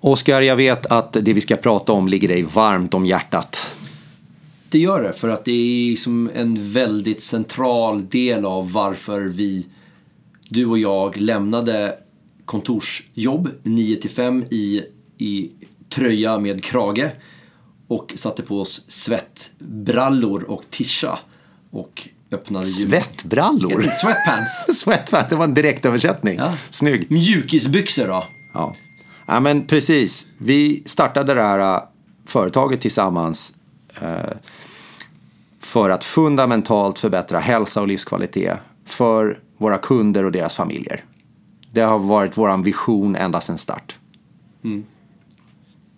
Oskar, jag vet att det vi ska prata om ligger dig varmt om hjärtat. Det gör det, för att det är som en väldigt central del av varför vi, du och jag, lämnade kontorsjobb 9 till 5 i, i tröja med krage och satte på oss svettbrallor och tischa och öppnade Svettbrallor? Sweatpants. Sweatpants, det var en direktöversättning. Ja. Snygg. Mjukisbyxor då. Ja ja, men precis. Vi startade det här äh, företaget tillsammans äh, för att fundamentalt förbättra hälsa och livskvalitet för våra kunder och deras familjer. Det har varit vår vision ända sedan start. Mm.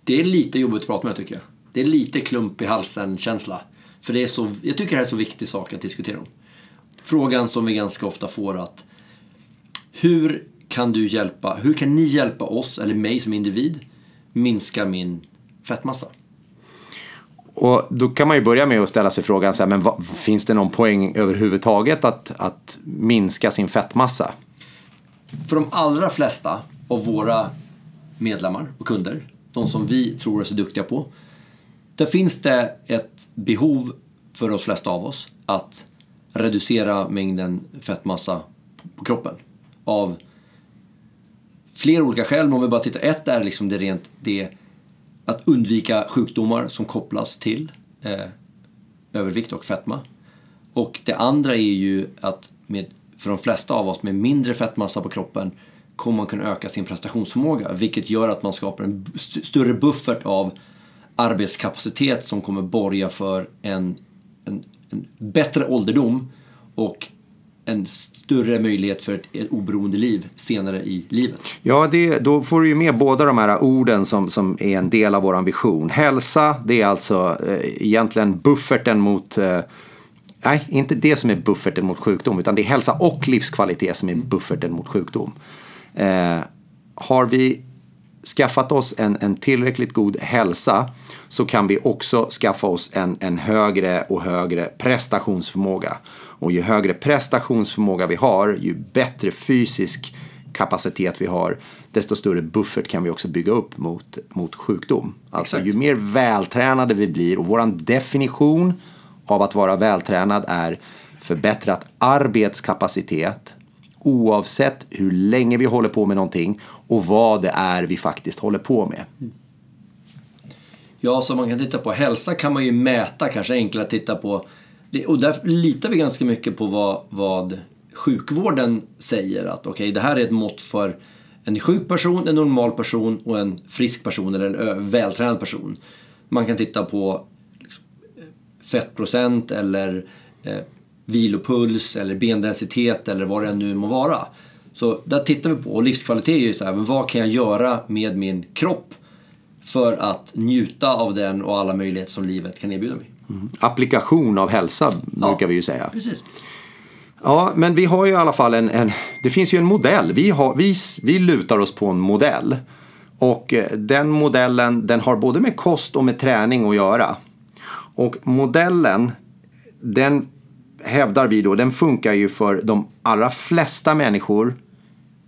Det är lite jobbigt att prata med tycker jag. Det är lite klump i halsen-känsla. För det är så, jag tycker det här är en så viktig sak att diskutera om. Frågan som vi ganska ofta får att hur kan du hjälpa, hur kan ni hjälpa oss, eller mig som individ, minska min fettmassa? Och då kan man ju börja med att ställa sig frågan, så här, men vad, finns det någon poäng överhuvudtaget att, att minska sin fettmassa? För de allra flesta av våra medlemmar och kunder, de som vi tror är så duktiga på, där finns det ett behov för de flesta av oss att reducera mängden fettmassa på kroppen. Av flera olika skäl, men om vi bara tittar. Ett är liksom det rent det att undvika sjukdomar som kopplas till eh, övervikt och fetma. Och det andra är ju att med, för de flesta av oss med mindre fettmassa på kroppen kommer man kunna öka sin prestationsförmåga. Vilket gör att man skapar en st- större buffert av arbetskapacitet som kommer borga för en, en, en bättre ålderdom och en större möjlighet för ett, ett oberoende liv senare i livet. Ja, det, då får du ju med båda de här orden som, som är en del av vår ambition. Hälsa, det är alltså eh, egentligen bufferten mot eh, Nej, inte det som är bufferten mot sjukdom, utan det är hälsa och livskvalitet som är bufferten mot sjukdom. Eh, har vi skaffat oss en, en tillräckligt god hälsa så kan vi också skaffa oss en, en högre och högre prestationsförmåga. Och ju högre prestationsförmåga vi har, ju bättre fysisk kapacitet vi har, desto större buffert kan vi också bygga upp mot, mot sjukdom. Alltså Exakt. ju mer vältränade vi blir och våran definition av att vara vältränad är förbättrat arbetskapacitet oavsett hur länge vi håller på med någonting och vad det är vi faktiskt håller på med. Ja, så man kan titta på hälsa kan man ju mäta, kanske enklare att titta på. Det, och där litar vi ganska mycket på vad, vad sjukvården säger. Att okej, det här är ett mått för en sjuk person, en normal person och en frisk person eller en vältränad person. Man kan titta på liksom, fettprocent eller eh, vilopuls eller bendensitet eller vad det nu må vara. Så där tittar vi på. Och livskvalitet är ju så här, men vad kan jag göra med min kropp för att njuta av den och alla möjligheter som livet kan erbjuda mig. Applikation av hälsa brukar vi ju säga. Precis. Ja, men vi har ju i alla fall en, en det finns ju en modell. Vi, har, vi, vi lutar oss på en modell. Och eh, den modellen den har både med kost och med träning att göra. Och modellen, den hävdar vi då, den funkar ju för de allra flesta människor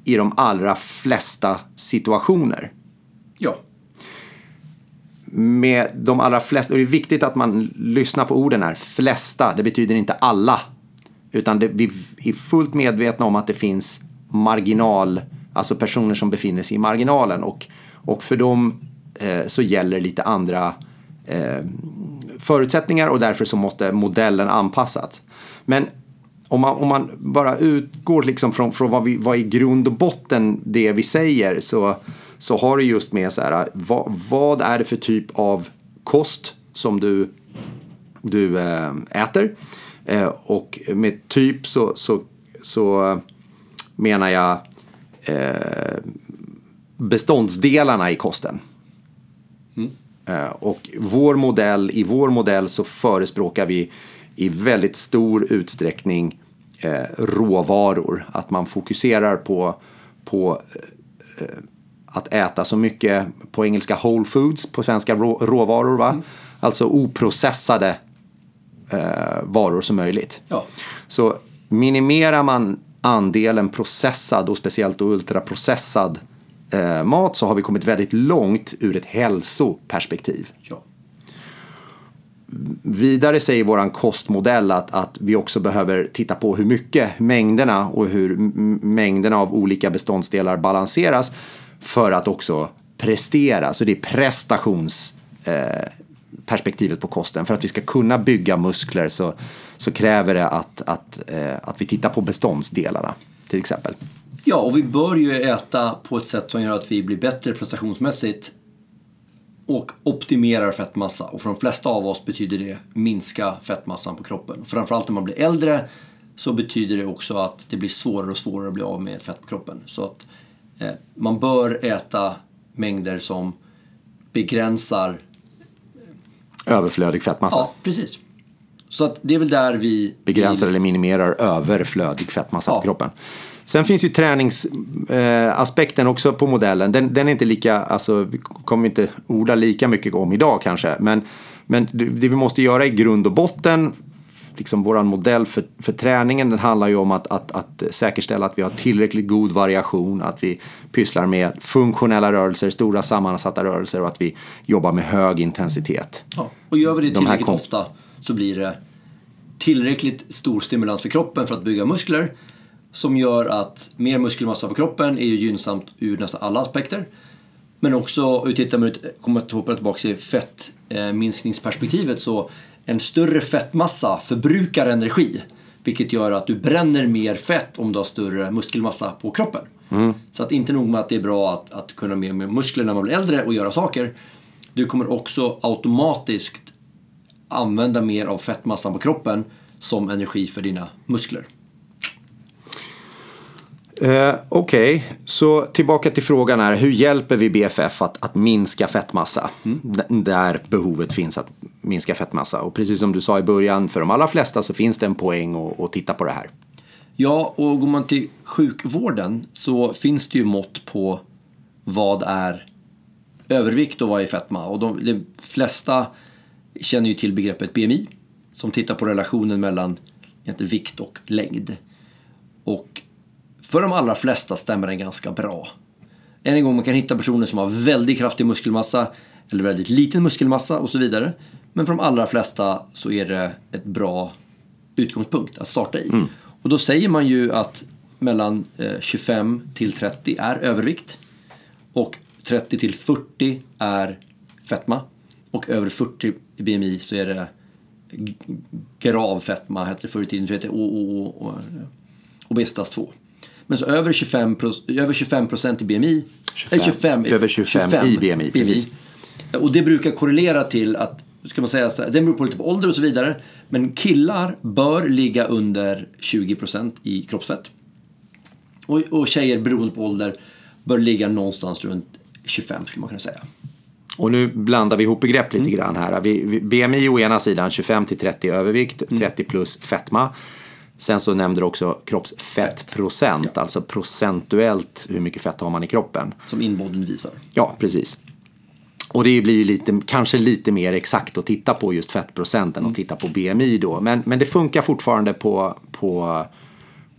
i de allra flesta situationer Ja. med de allra flesta, och det är viktigt att man lyssnar på orden här, flesta, det betyder inte alla. Utan det, vi är fullt medvetna om att det finns marginal, alltså personer som befinner sig i marginalen. Och, och för dem eh, så gäller lite andra eh, förutsättningar och därför så måste modellen anpassas. Men om man, om man bara utgår liksom från, från vad, vi, vad i grund och botten det vi säger så, så har det just med så här, vad, vad är det för typ av kost som du, du eh, äter? Eh, och med typ så, så, så menar jag eh, beståndsdelarna i kosten. Mm. Och vår modell, i vår modell så förespråkar vi i väldigt stor utsträckning eh, råvaror. Att man fokuserar på, på eh, att äta så mycket, på engelska whole foods, på svenska rå, råvaror. Va? Alltså oprocessade eh, varor som möjligt. Ja. Så minimerar man andelen processad och speciellt då ultraprocessad eh, mat så har vi kommit väldigt långt ur ett hälsoperspektiv. Ja. Vidare säger vår kostmodell att, att vi också behöver titta på hur mycket mängderna och hur mängderna av olika beståndsdelar balanseras för att också prestera. Så det är prestationsperspektivet eh, på kosten. För att vi ska kunna bygga muskler så, så kräver det att, att, eh, att vi tittar på beståndsdelarna till exempel. Ja, och vi bör ju äta på ett sätt som gör att vi blir bättre prestationsmässigt och optimerar fettmassa. Och för de flesta av oss betyder det minska fettmassan på kroppen. Framförallt när man blir äldre så betyder det också att det blir svårare och svårare att bli av med fett på kroppen. Så att eh, man bör äta mängder som begränsar Överflödig fettmassa. Ja, precis. Så att det är väl där vi... Begränsar vi, eller minimerar överflödig fettmassa Ja. på kroppen. Sen finns ju träningsaspekten eh, också på modellen. Den, den är inte lika, alltså vi kommer inte orda lika mycket om idag kanske. Men, men det, vi måste göra i grund och botten, liksom våran modell för, för träningen, den handlar ju om att, att, att säkerställa att vi har tillräckligt god variation, att vi pysslar med funktionella rörelser, stora sammansatta rörelser och att vi jobbar med hög intensitet. Ja, och gör vi det De tillräckligt kom- ofta så blir det tillräckligt stor stimulans för kroppen för att bygga muskler som gör att mer muskelmassa på kroppen är ju gynnsamt ur nästan alla aspekter. Men också, tittar man ut, kommer att hoppa tillbaka till fettminskningsperspektivet så en större fettmassa förbrukar energi vilket gör att du bränner mer fett om du har större muskelmassa på kroppen. Så att inte nog med att det är bra att, att kunna mer med muskler när man blir äldre och göra saker. Du kommer också automatiskt använda mer av fettmassan på kroppen som energi för dina muskler. Eh, Okej, så tillbaka till frågan här. Hur hjälper vi BFF att, att minska fettmassa? D- Där behovet finns att minska fettmassa. Och precis som du sa i början, för de allra flesta så finns det en poäng att, att titta på det här. Ja, och går man till sjukvården så finns det ju mått på vad är övervikt och vad är fetma. Och de, de flesta känner ju till begreppet BMI som tittar på relationen mellan vikt och längd. Och för de allra flesta stämmer den ganska bra. Än en gång, man kan hitta personer som har väldigt kraftig muskelmassa eller väldigt liten muskelmassa och så vidare. Men för de allra flesta så är det ett bra utgångspunkt att starta i. Och då säger man ju att mellan eh, 25 till 30 är övervikt och 30 till 40 är fetma och över 40 i BMI så är det grav fetma, hette det förr i tiden, så heter det o- o- o- o- obesitas 2. Men så över 25, pro- över 25 procent i BMI, 25, eller 25, över 25 i BMI, precis. Och det brukar korrelera till att, ska man säga, den beror på lite på ålder och så vidare. Men killar bör ligga under 20% i kroppsfett. Och, och tjejer beroende på ålder bör ligga någonstans runt 25 skulle man kunna säga. Och nu blandar vi ihop begrepp lite grann här. Vi, vi, BMI å ena sidan 25 till 30 övervikt, 30 plus fetma. Sen så nämnde du också kroppsfettprocent, alltså procentuellt hur mycket fett har man i kroppen. Som inboden visar. Ja, precis. Och det blir ju lite, kanske lite mer exakt att titta på just fettprocenten och titta på BMI då. Men, men det funkar fortfarande på, på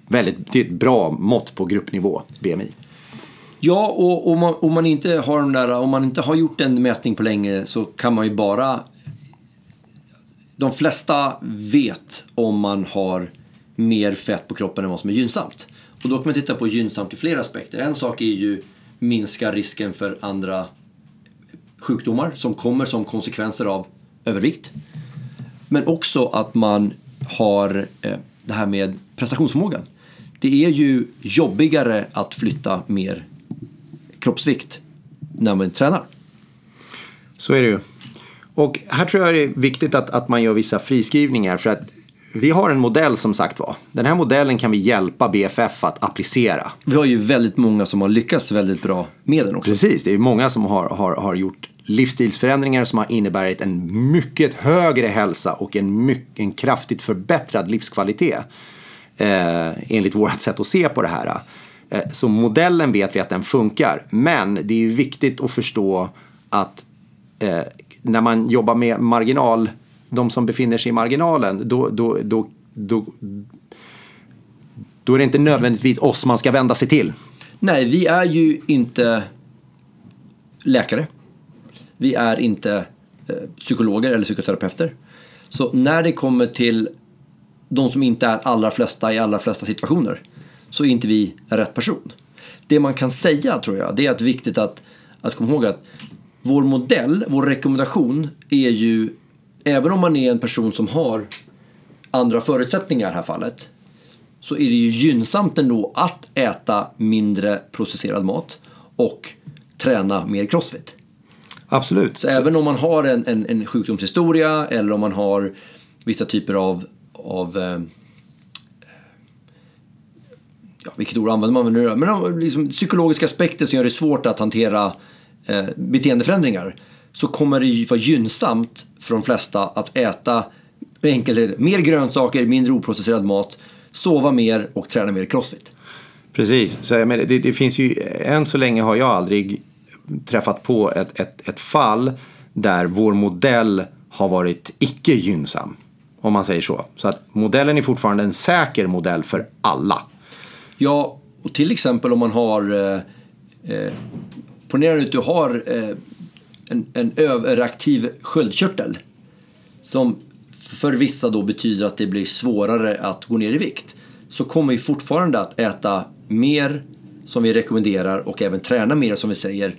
väldigt, det är ett bra mått på gruppnivå, BMI. Ja, och om man, om man inte har de där, om man inte har gjort en mätning på länge så kan man ju bara... De flesta vet om man har mer fett på kroppen än vad som är gynnsamt. Och då kan man titta på gynnsamt i flera aspekter. En sak är ju minska risken för andra sjukdomar som kommer som konsekvenser av övervikt. Men också att man har eh, det här med prestationsförmågan. Det är ju jobbigare att flytta mer kroppsvikt när man tränar. Så är det ju. Och här tror jag det är viktigt att, att man gör vissa friskrivningar för att vi har en modell som sagt var. Den här modellen kan vi hjälpa BFF att applicera. Vi har ju väldigt många som har lyckats väldigt bra med den också. Precis, det är många som har, har, har gjort livsstilsförändringar som har inneburit en mycket högre hälsa och en, mycket, en kraftigt förbättrad livskvalitet. Eh, enligt vårt sätt att se på det här. Eh, så modellen vet vi att den funkar. Men det är ju viktigt att förstå att eh, när man jobbar med marginal, de som befinner sig i marginalen, då, då, då, då, då är det inte nödvändigtvis oss man ska vända sig till. Nej, vi är ju inte läkare. Vi är inte eh, psykologer eller psykoterapeuter. Så när det kommer till de som inte är allra flesta i allra flesta situationer så är inte vi rätt person. Det man kan säga tror jag, det är att viktigt att, att komma ihåg att vår modell, vår rekommendation är ju, även om man är en person som har andra förutsättningar i det här fallet, så är det ju gynnsamt ändå att äta mindre processerad mat och träna mer crossfit. Absolut. Så, även om man har en, en, en sjukdomshistoria eller om man har vissa typer av, av eh, ja, vilket ord använder man nu Men liksom, psykologiska aspekter som gör det svårt att hantera eh, beteendeförändringar så kommer det ju vara gynnsamt för de flesta att äta enkelt, mer grönsaker, mindre oprocesserad mat, sova mer och träna mer crossfit. Precis, så menar, det, det, finns ju, än så länge har jag aldrig träffat på ett, ett, ett fall där vår modell har varit icke gynnsam. Om man säger så. Så att modellen är fortfarande en säker modell för alla. Ja, och till exempel om man har... Eh, eh, ponera att du har eh, en, en överaktiv sköldkörtel. Som för vissa då betyder att det blir svårare att gå ner i vikt. Så kommer vi fortfarande att äta mer som vi rekommenderar och även träna mer som vi säger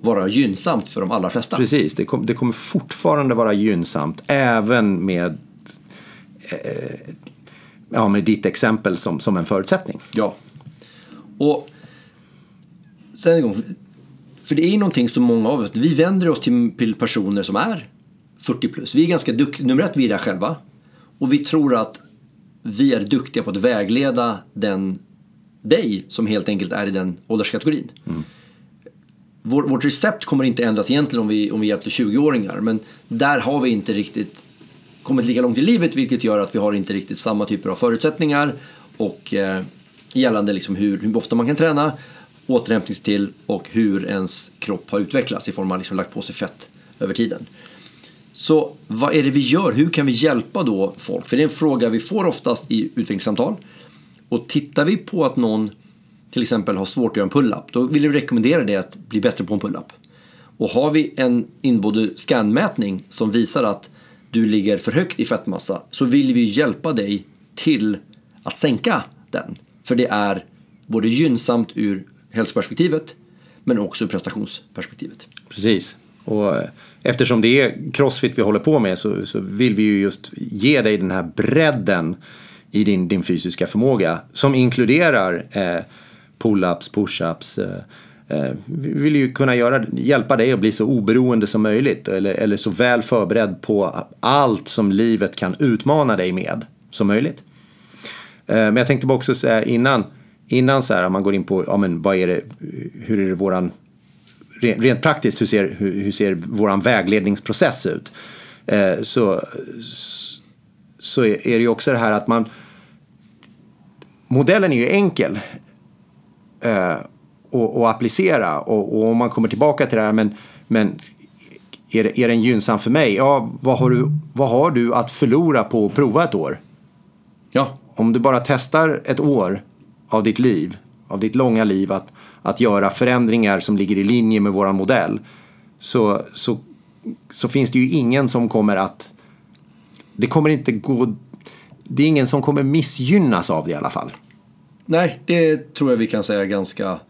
vara gynnsamt för de allra flesta. Precis, det, kom, det kommer fortfarande vara gynnsamt även med, eh, ja, med ditt exempel som, som en förutsättning. Ja. Och sen en gång, för det är ju någonting som många av oss, vi vänder oss till personer som är 40 plus. Vi är ganska duktiga, nummer ett, vi är där själva. Och vi tror att vi är duktiga på att vägleda den dig som helt enkelt är i den ålderskategorin. Mm. Vår, vårt recept kommer inte ändras egentligen om vi, om vi hjälper 20-åringar men där har vi inte riktigt kommit lika långt i livet vilket gör att vi har inte riktigt samma typer av förutsättningar och eh, gällande liksom hur, hur ofta man kan träna, återhämtningstill och hur ens kropp har utvecklats i form av liksom lagt på sig fett över tiden. Så vad är det vi gör? Hur kan vi hjälpa då folk? För det är en fråga vi får oftast i utvecklingssamtal. Och tittar vi på att någon till exempel har svårt att göra en pull-up, då vill vi rekommendera det att bli bättre på en pull-up. Och har vi en inbody scanmätning som visar att du ligger för högt i fettmassa så vill vi hjälpa dig till att sänka den. För det är både gynnsamt ur hälsoperspektivet men också ur prestationsperspektivet. Precis. Och eh, eftersom det är crossfit vi håller på med så, så vill vi ju just ge dig den här bredden i din, din fysiska förmåga som inkluderar eh, pull-ups, push-ups. Eh, eh, vi vill ju kunna göra, hjälpa dig att bli så oberoende som möjligt eller, eller så väl förberedd på allt som livet kan utmana dig med som möjligt. Eh, men jag tänkte bara också säga innan, innan så här, om man går in på, ja men vad är det, hur är det våran, rent praktiskt, hur ser, hur, hur ser våran vägledningsprocess ut? Eh, så, så är det ju också det här att man, modellen är ju enkel eh, och, och, applicera. Och, och, om man kommer tillbaka till det här, men, men är, det, är den gynnsam för mig? Ja, vad har, du, vad har du att förlora på att prova ett år? Ja. Om du bara testar ett år av ditt liv, av ditt långa liv, att, att göra förändringar som ligger i linje med våran modell, så, så, så finns det ju ingen som kommer att... Det kommer inte gå... Det är ingen som kommer missgynnas av det i alla fall. Nej, det tror jag vi kan säga ganska,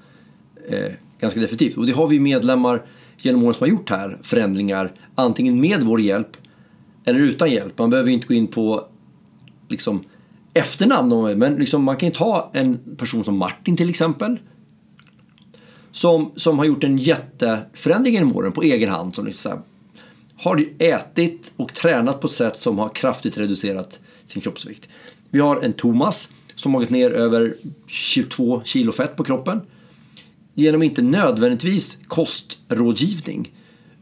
eh, ganska definitivt. Och det har vi medlemmar genom åren som har gjort här förändringar, antingen med vår hjälp eller utan hjälp. Man behöver inte gå in på liksom, efternamn, men liksom, man kan ju ta en person som Martin till exempel. Som, som har gjort en jätteförändring genom åren på egen hand. Som liksom, har ätit och tränat på sätt som har kraftigt reducerat sin kroppsvikt. Vi har en Thomas som har gått ner över 22 kilo fett på kroppen. Genom inte nödvändigtvis kostrådgivning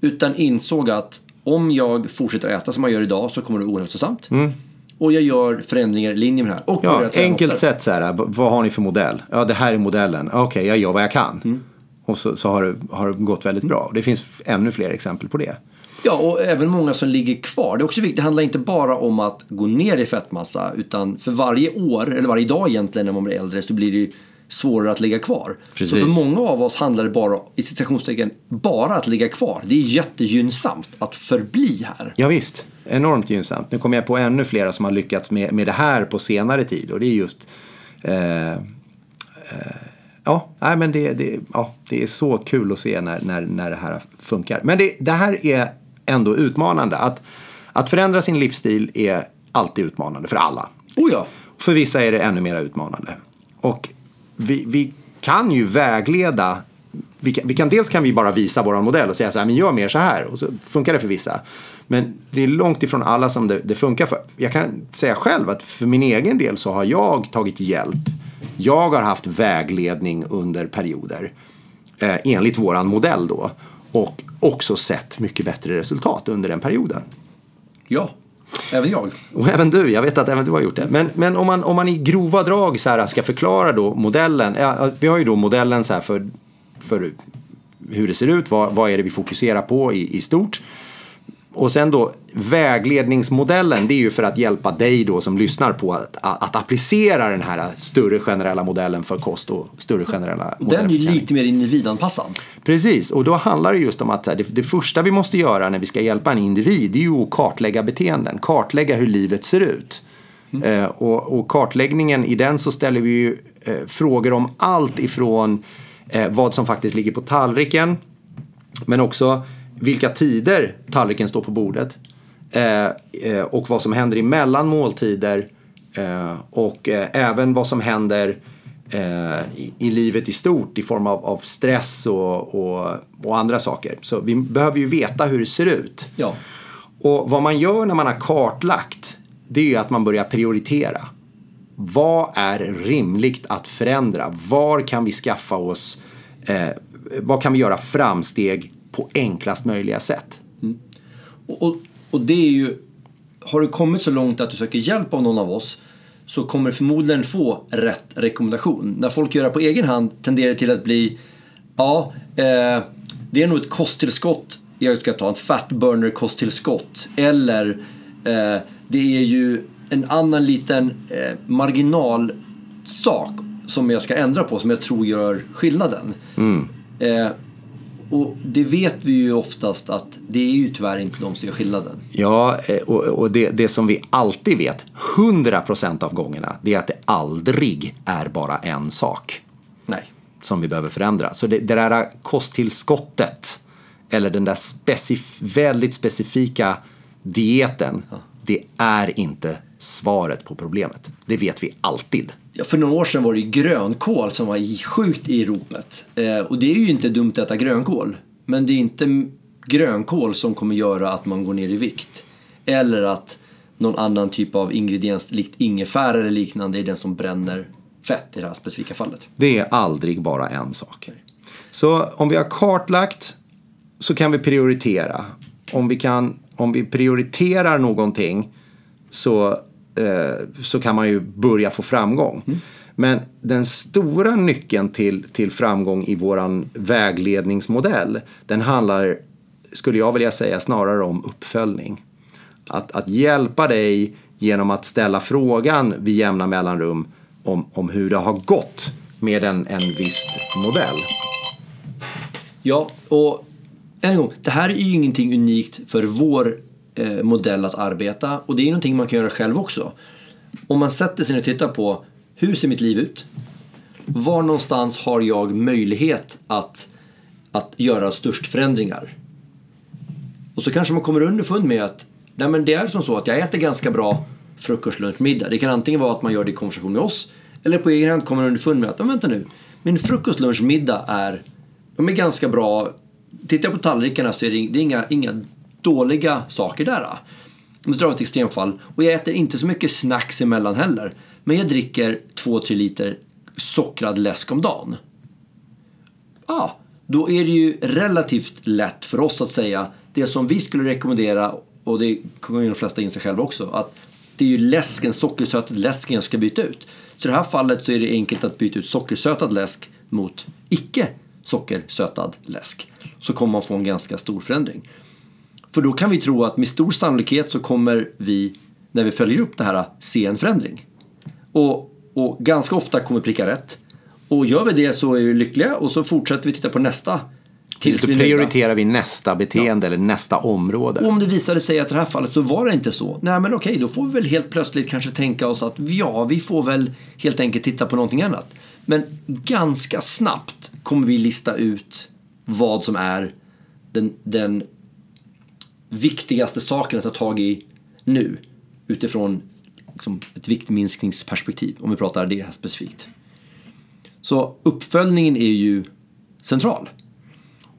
utan insåg att om jag fortsätter äta som jag gör idag så kommer det ohälsosamt. Mm. Och jag gör förändringar i linje med det här. Och ja, enkelt oftare. sätt så här, vad har ni för modell? Ja, det här är modellen. Okej, okay, jag gör vad jag kan. Mm. Och så, så har, det, har det gått väldigt bra. Det finns ännu fler exempel på det. Ja, och även många som ligger kvar. Det är också viktigt. Det handlar inte bara om att gå ner i fettmassa utan för varje år, eller varje dag egentligen när man blir äldre så blir det ju svårare att ligga kvar. Precis. Så för många av oss handlar det bara, i citationstecken, bara att ligga kvar. Det är jättegynnsamt att förbli här. Ja, visst, enormt gynnsamt. Nu kommer jag på ännu flera som har lyckats med, med det här på senare tid och det är just eh, eh, Ja, nej, men det, det, ja, det är så kul att se när, när, när det här funkar. Men det, det här är ändå utmanande. Att, att förändra sin livsstil är alltid utmanande för alla. Oh ja. För vissa är det ännu mer utmanande. Och vi, vi kan ju vägleda. Vi kan, vi kan, dels kan vi bara visa vår modell och säga så här, men gör mer så här. Och så funkar det för vissa. Men det är långt ifrån alla som det, det funkar för. Jag kan säga själv att för min egen del så har jag tagit hjälp. Jag har haft vägledning under perioder. Eh, enligt våran modell då. Och också sett mycket bättre resultat under den perioden. Ja, även jag. Och även du, jag vet att även du har gjort det. Men, men om, man, om man i grova drag så här ska förklara då modellen. Ja, vi har ju då modellen så här för, för hur det ser ut, vad, vad är det vi fokuserar på i, i stort. Och sen då vägledningsmodellen, det är ju för att hjälpa dig då som lyssnar på att, att applicera den här större generella modellen för kost och större generella Den är ju lite mer individanpassad. Precis, och då handlar det just om att det, det första vi måste göra när vi ska hjälpa en individ det är ju att kartlägga beteenden, kartlägga hur livet ser ut. Mm. Eh, och, och, kartläggningen, i den så ställer vi ju eh, frågor om allt ifrån eh, vad som faktiskt ligger på tallriken, men också vilka tider tallriken står på bordet. Eh, eh, och vad som händer emellan måltider. Eh, och även vad som händer i, i, livet i stort i form av, av stress och, och, och, andra saker. Så vi behöver ju veta hur det ser ut. Ja. Och vad man gör när man har kartlagt det är ju att man börjar prioritera. Vad är rimligt att förändra? Var kan vi skaffa oss, eh, vad kan vi göra framsteg på enklast möjliga sätt. Mm. Och, och, och, det är ju, har du kommit så långt att du söker hjälp av någon av oss så kommer du förmodligen få rätt rekommendation. När folk gör det på egen hand tenderar det till att bli, ja, eh, det är nog ett kosttillskott jag ska ta, en fat burner kosttillskott. Eller eh, det är ju en annan liten eh, marginalsak som jag ska ändra på som jag tror gör skillnaden. Mm. Eh, och det vet vi ju oftast att det är ju tyvärr inte de som gör skillnaden. Ja, eh, och, och det, det som vi alltid vet, 100% av gångerna, det är att det aldrig är bara en sak. Nej. Som vi behöver förändra. Så det, det där kosttillskottet, eller den där specif väldigt specifika dieten, ja. det är inte svaret på problemet. Det vet vi alltid. För några år sedan var det ju grönkål som var sjukt i ropet. Eh, och det är ju inte dumt att äta grönkål. Men det är inte grönkål som kommer göra att man går ner i vikt. Eller att någon annan typ av ingrediens, likt ingefära eller liknande, är den som bränner fett i det här specifika fallet. Det är aldrig bara en sak. Så om vi har kartlagt så kan vi prioritera. Om vi, kan, om vi prioriterar någonting så så kan man ju börja få framgång. Mm. Men den stora nyckeln till, till framgång i våran vägledningsmodell den handlar, skulle jag vilja säga, snarare om uppföljning. Att, att hjälpa dig genom att ställa frågan vid jämna mellanrum om, om hur det har gått med en, en viss modell. Ja, och en gång, det här är ju ingenting unikt för vår eh, modell att arbeta och det är någonting man kan göra själv också. Om man sätter sig ner och tittar på hur ser mitt liv ut? Var någonstans har jag möjlighet att, att göra störst förändringar? Och så kanske man kommer underfund med att nej men det är som så att jag äter ganska bra frukost, lunch, middag. Det kan antingen vara att man gör det i konversation med oss eller på egen hand kommer man underfund med att vänta nu, min frukost, lunch, middag är, de är ganska bra. Tittar jag på tallrikarna så är det, inga, inga dåliga saker där. Om jag drar ett extremfall. Och jag äter inte så mycket snacks emellan heller. Men jag dricker 2-3 liter sockrad läsk om dagen. Ja, då är det ju relativt lätt för oss att säga det som vi skulle rekommendera och det kommer ju de flesta in sig själva också. Att det är ju läsken, sockersötad läsken jag ska byta ut. Så i det här fallet så är det enkelt att byta ut sockersötad läsk mot icke sockersötad läsk. Så kommer man få en ganska stor förändring. För då kan vi tro att med stor sannolikhet så kommer vi, när vi följer upp det här, se en förändring. Och, och ganska ofta kommer vi pricka rätt. Och gör vi det så är vi lyckliga och så fortsätter vi titta på nästa. tills Så vi prioriterar vi nästa beteende eller nästa område. Och om det visade sig att i det här fallet så var det inte så. Nej men okej, då får vi väl helt plötsligt kanske tänka oss att ja, vi får väl helt enkelt titta på någonting annat. Men ganska snabbt kommer vi lista ut vad som är den, den viktigaste saken att ta tag i nu. Utifrån liksom, ett viktminskningsperspektiv, om vi pratar det här specifikt. Så uppföljningen är ju central.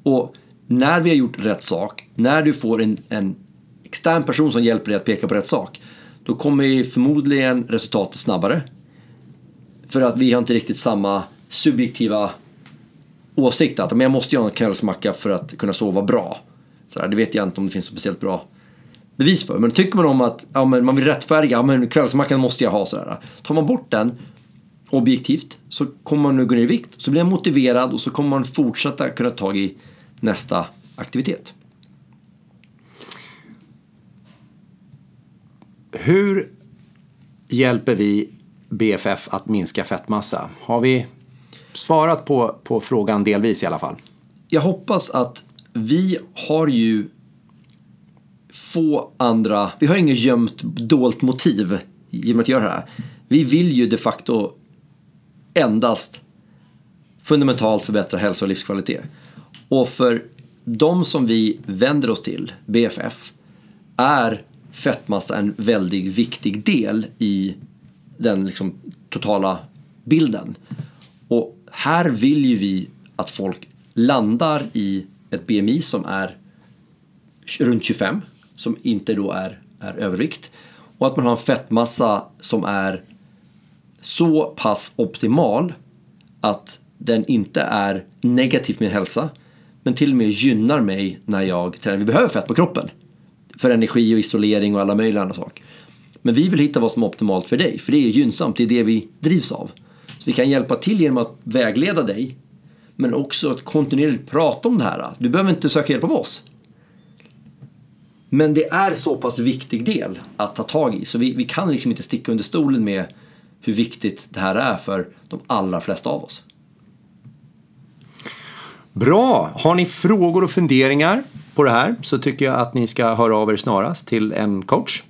Och när vi har gjort rätt sak, när du får en, en extern person som hjälper dig att peka på rätt sak, då kommer förmodligen resultatet snabbare. För att vi har inte riktigt samma subjektiva åsikt att men jag måste göra en kvällsmacka för att kunna sova bra. Så där, det vet jag inte om det finns speciellt bra bevis för. Men tycker man om att ja, men man vill rättfärdiga, ja, men kvällsmackan måste jag ha. Sådär. Tar man bort den objektivt så kommer man nu gå ner i vikt. Så blir man motiverad och så kommer man fortsätta kunna ta tag i nästa aktivitet. Hur hjälper vi BFF att minska fettmassa? Har vi svarat på, på frågan delvis i alla fall? Jag hoppas att vi har ju få andra, vi har inget gömt dolt motiv genom att göra det här. Vi vill ju de facto endast fundamentalt förbättra hälsa och livskvalitet. Och för de som vi vänder oss till, BFF, är fettmassa en väldigt viktig del i den liksom totala bilden. Och här vill ju vi att folk landar i ett BMI som är runt 25, som inte då är, är övervikt. Och att man har en fettmassa som är så pass optimal att den inte är negativ för min hälsa men till och med gynnar mig när jag tränar. Vi behöver fett på kroppen för energi och isolering och alla möjliga andra saker. Men vi vill hitta vad som är optimalt för dig, för det är gynnsamt, det är det vi drivs av. Så vi kan hjälpa till genom att vägleda dig, men också att kontinuerligt prata om det här. Du behöver inte söka hjälp av oss. Men det är så pass viktig del att ta tag i, så vi, vi kan liksom inte sticka under stolen med hur viktigt det här är för de allra flesta av oss. Bra! Har ni frågor och funderingar på det här så tycker jag att ni ska höra av er snarast till en coach.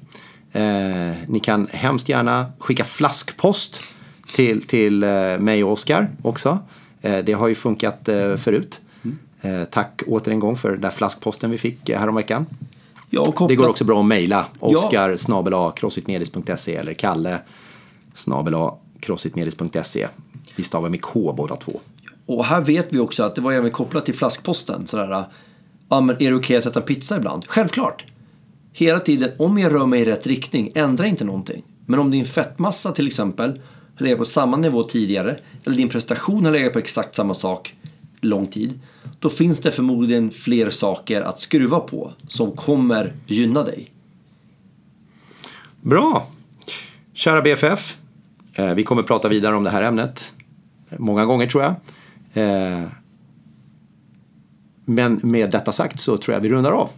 Eh, ni kan hemskt gärna skicka flaskpost till, till eh, mig och Oskar också. Eh, det har ju funkat eh, förut. Eh, tack åter en gång för den där flaskposten vi fick häromveckan. Ja, kopplat, Det går också bra att mejla. Oskar ja. crossfitmedis.se eller Kalle snabel. Vi stavar med K båda två. Och här vet vi också att det var även kopplat till flaskposten. Sådär, ja, men är det okej att äta pizza ibland? Självklart! Hela tiden, om jag rör mig i rätt riktning, ändra inte någonting. Men om din fettmassa till exempel har legat på samma nivå tidigare, eller din prestation har legat på exakt samma sak lång tid, då finns det förmodligen fler saker att skruva på som kommer gynna dig. Bra! Kära BFF. Eh, vi kommer prata vidare om det här ämnet. Många gånger tror jag. Eh, men med detta sagt så tror jag vi rundar av.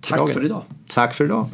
Tack för idag. Tack för idag.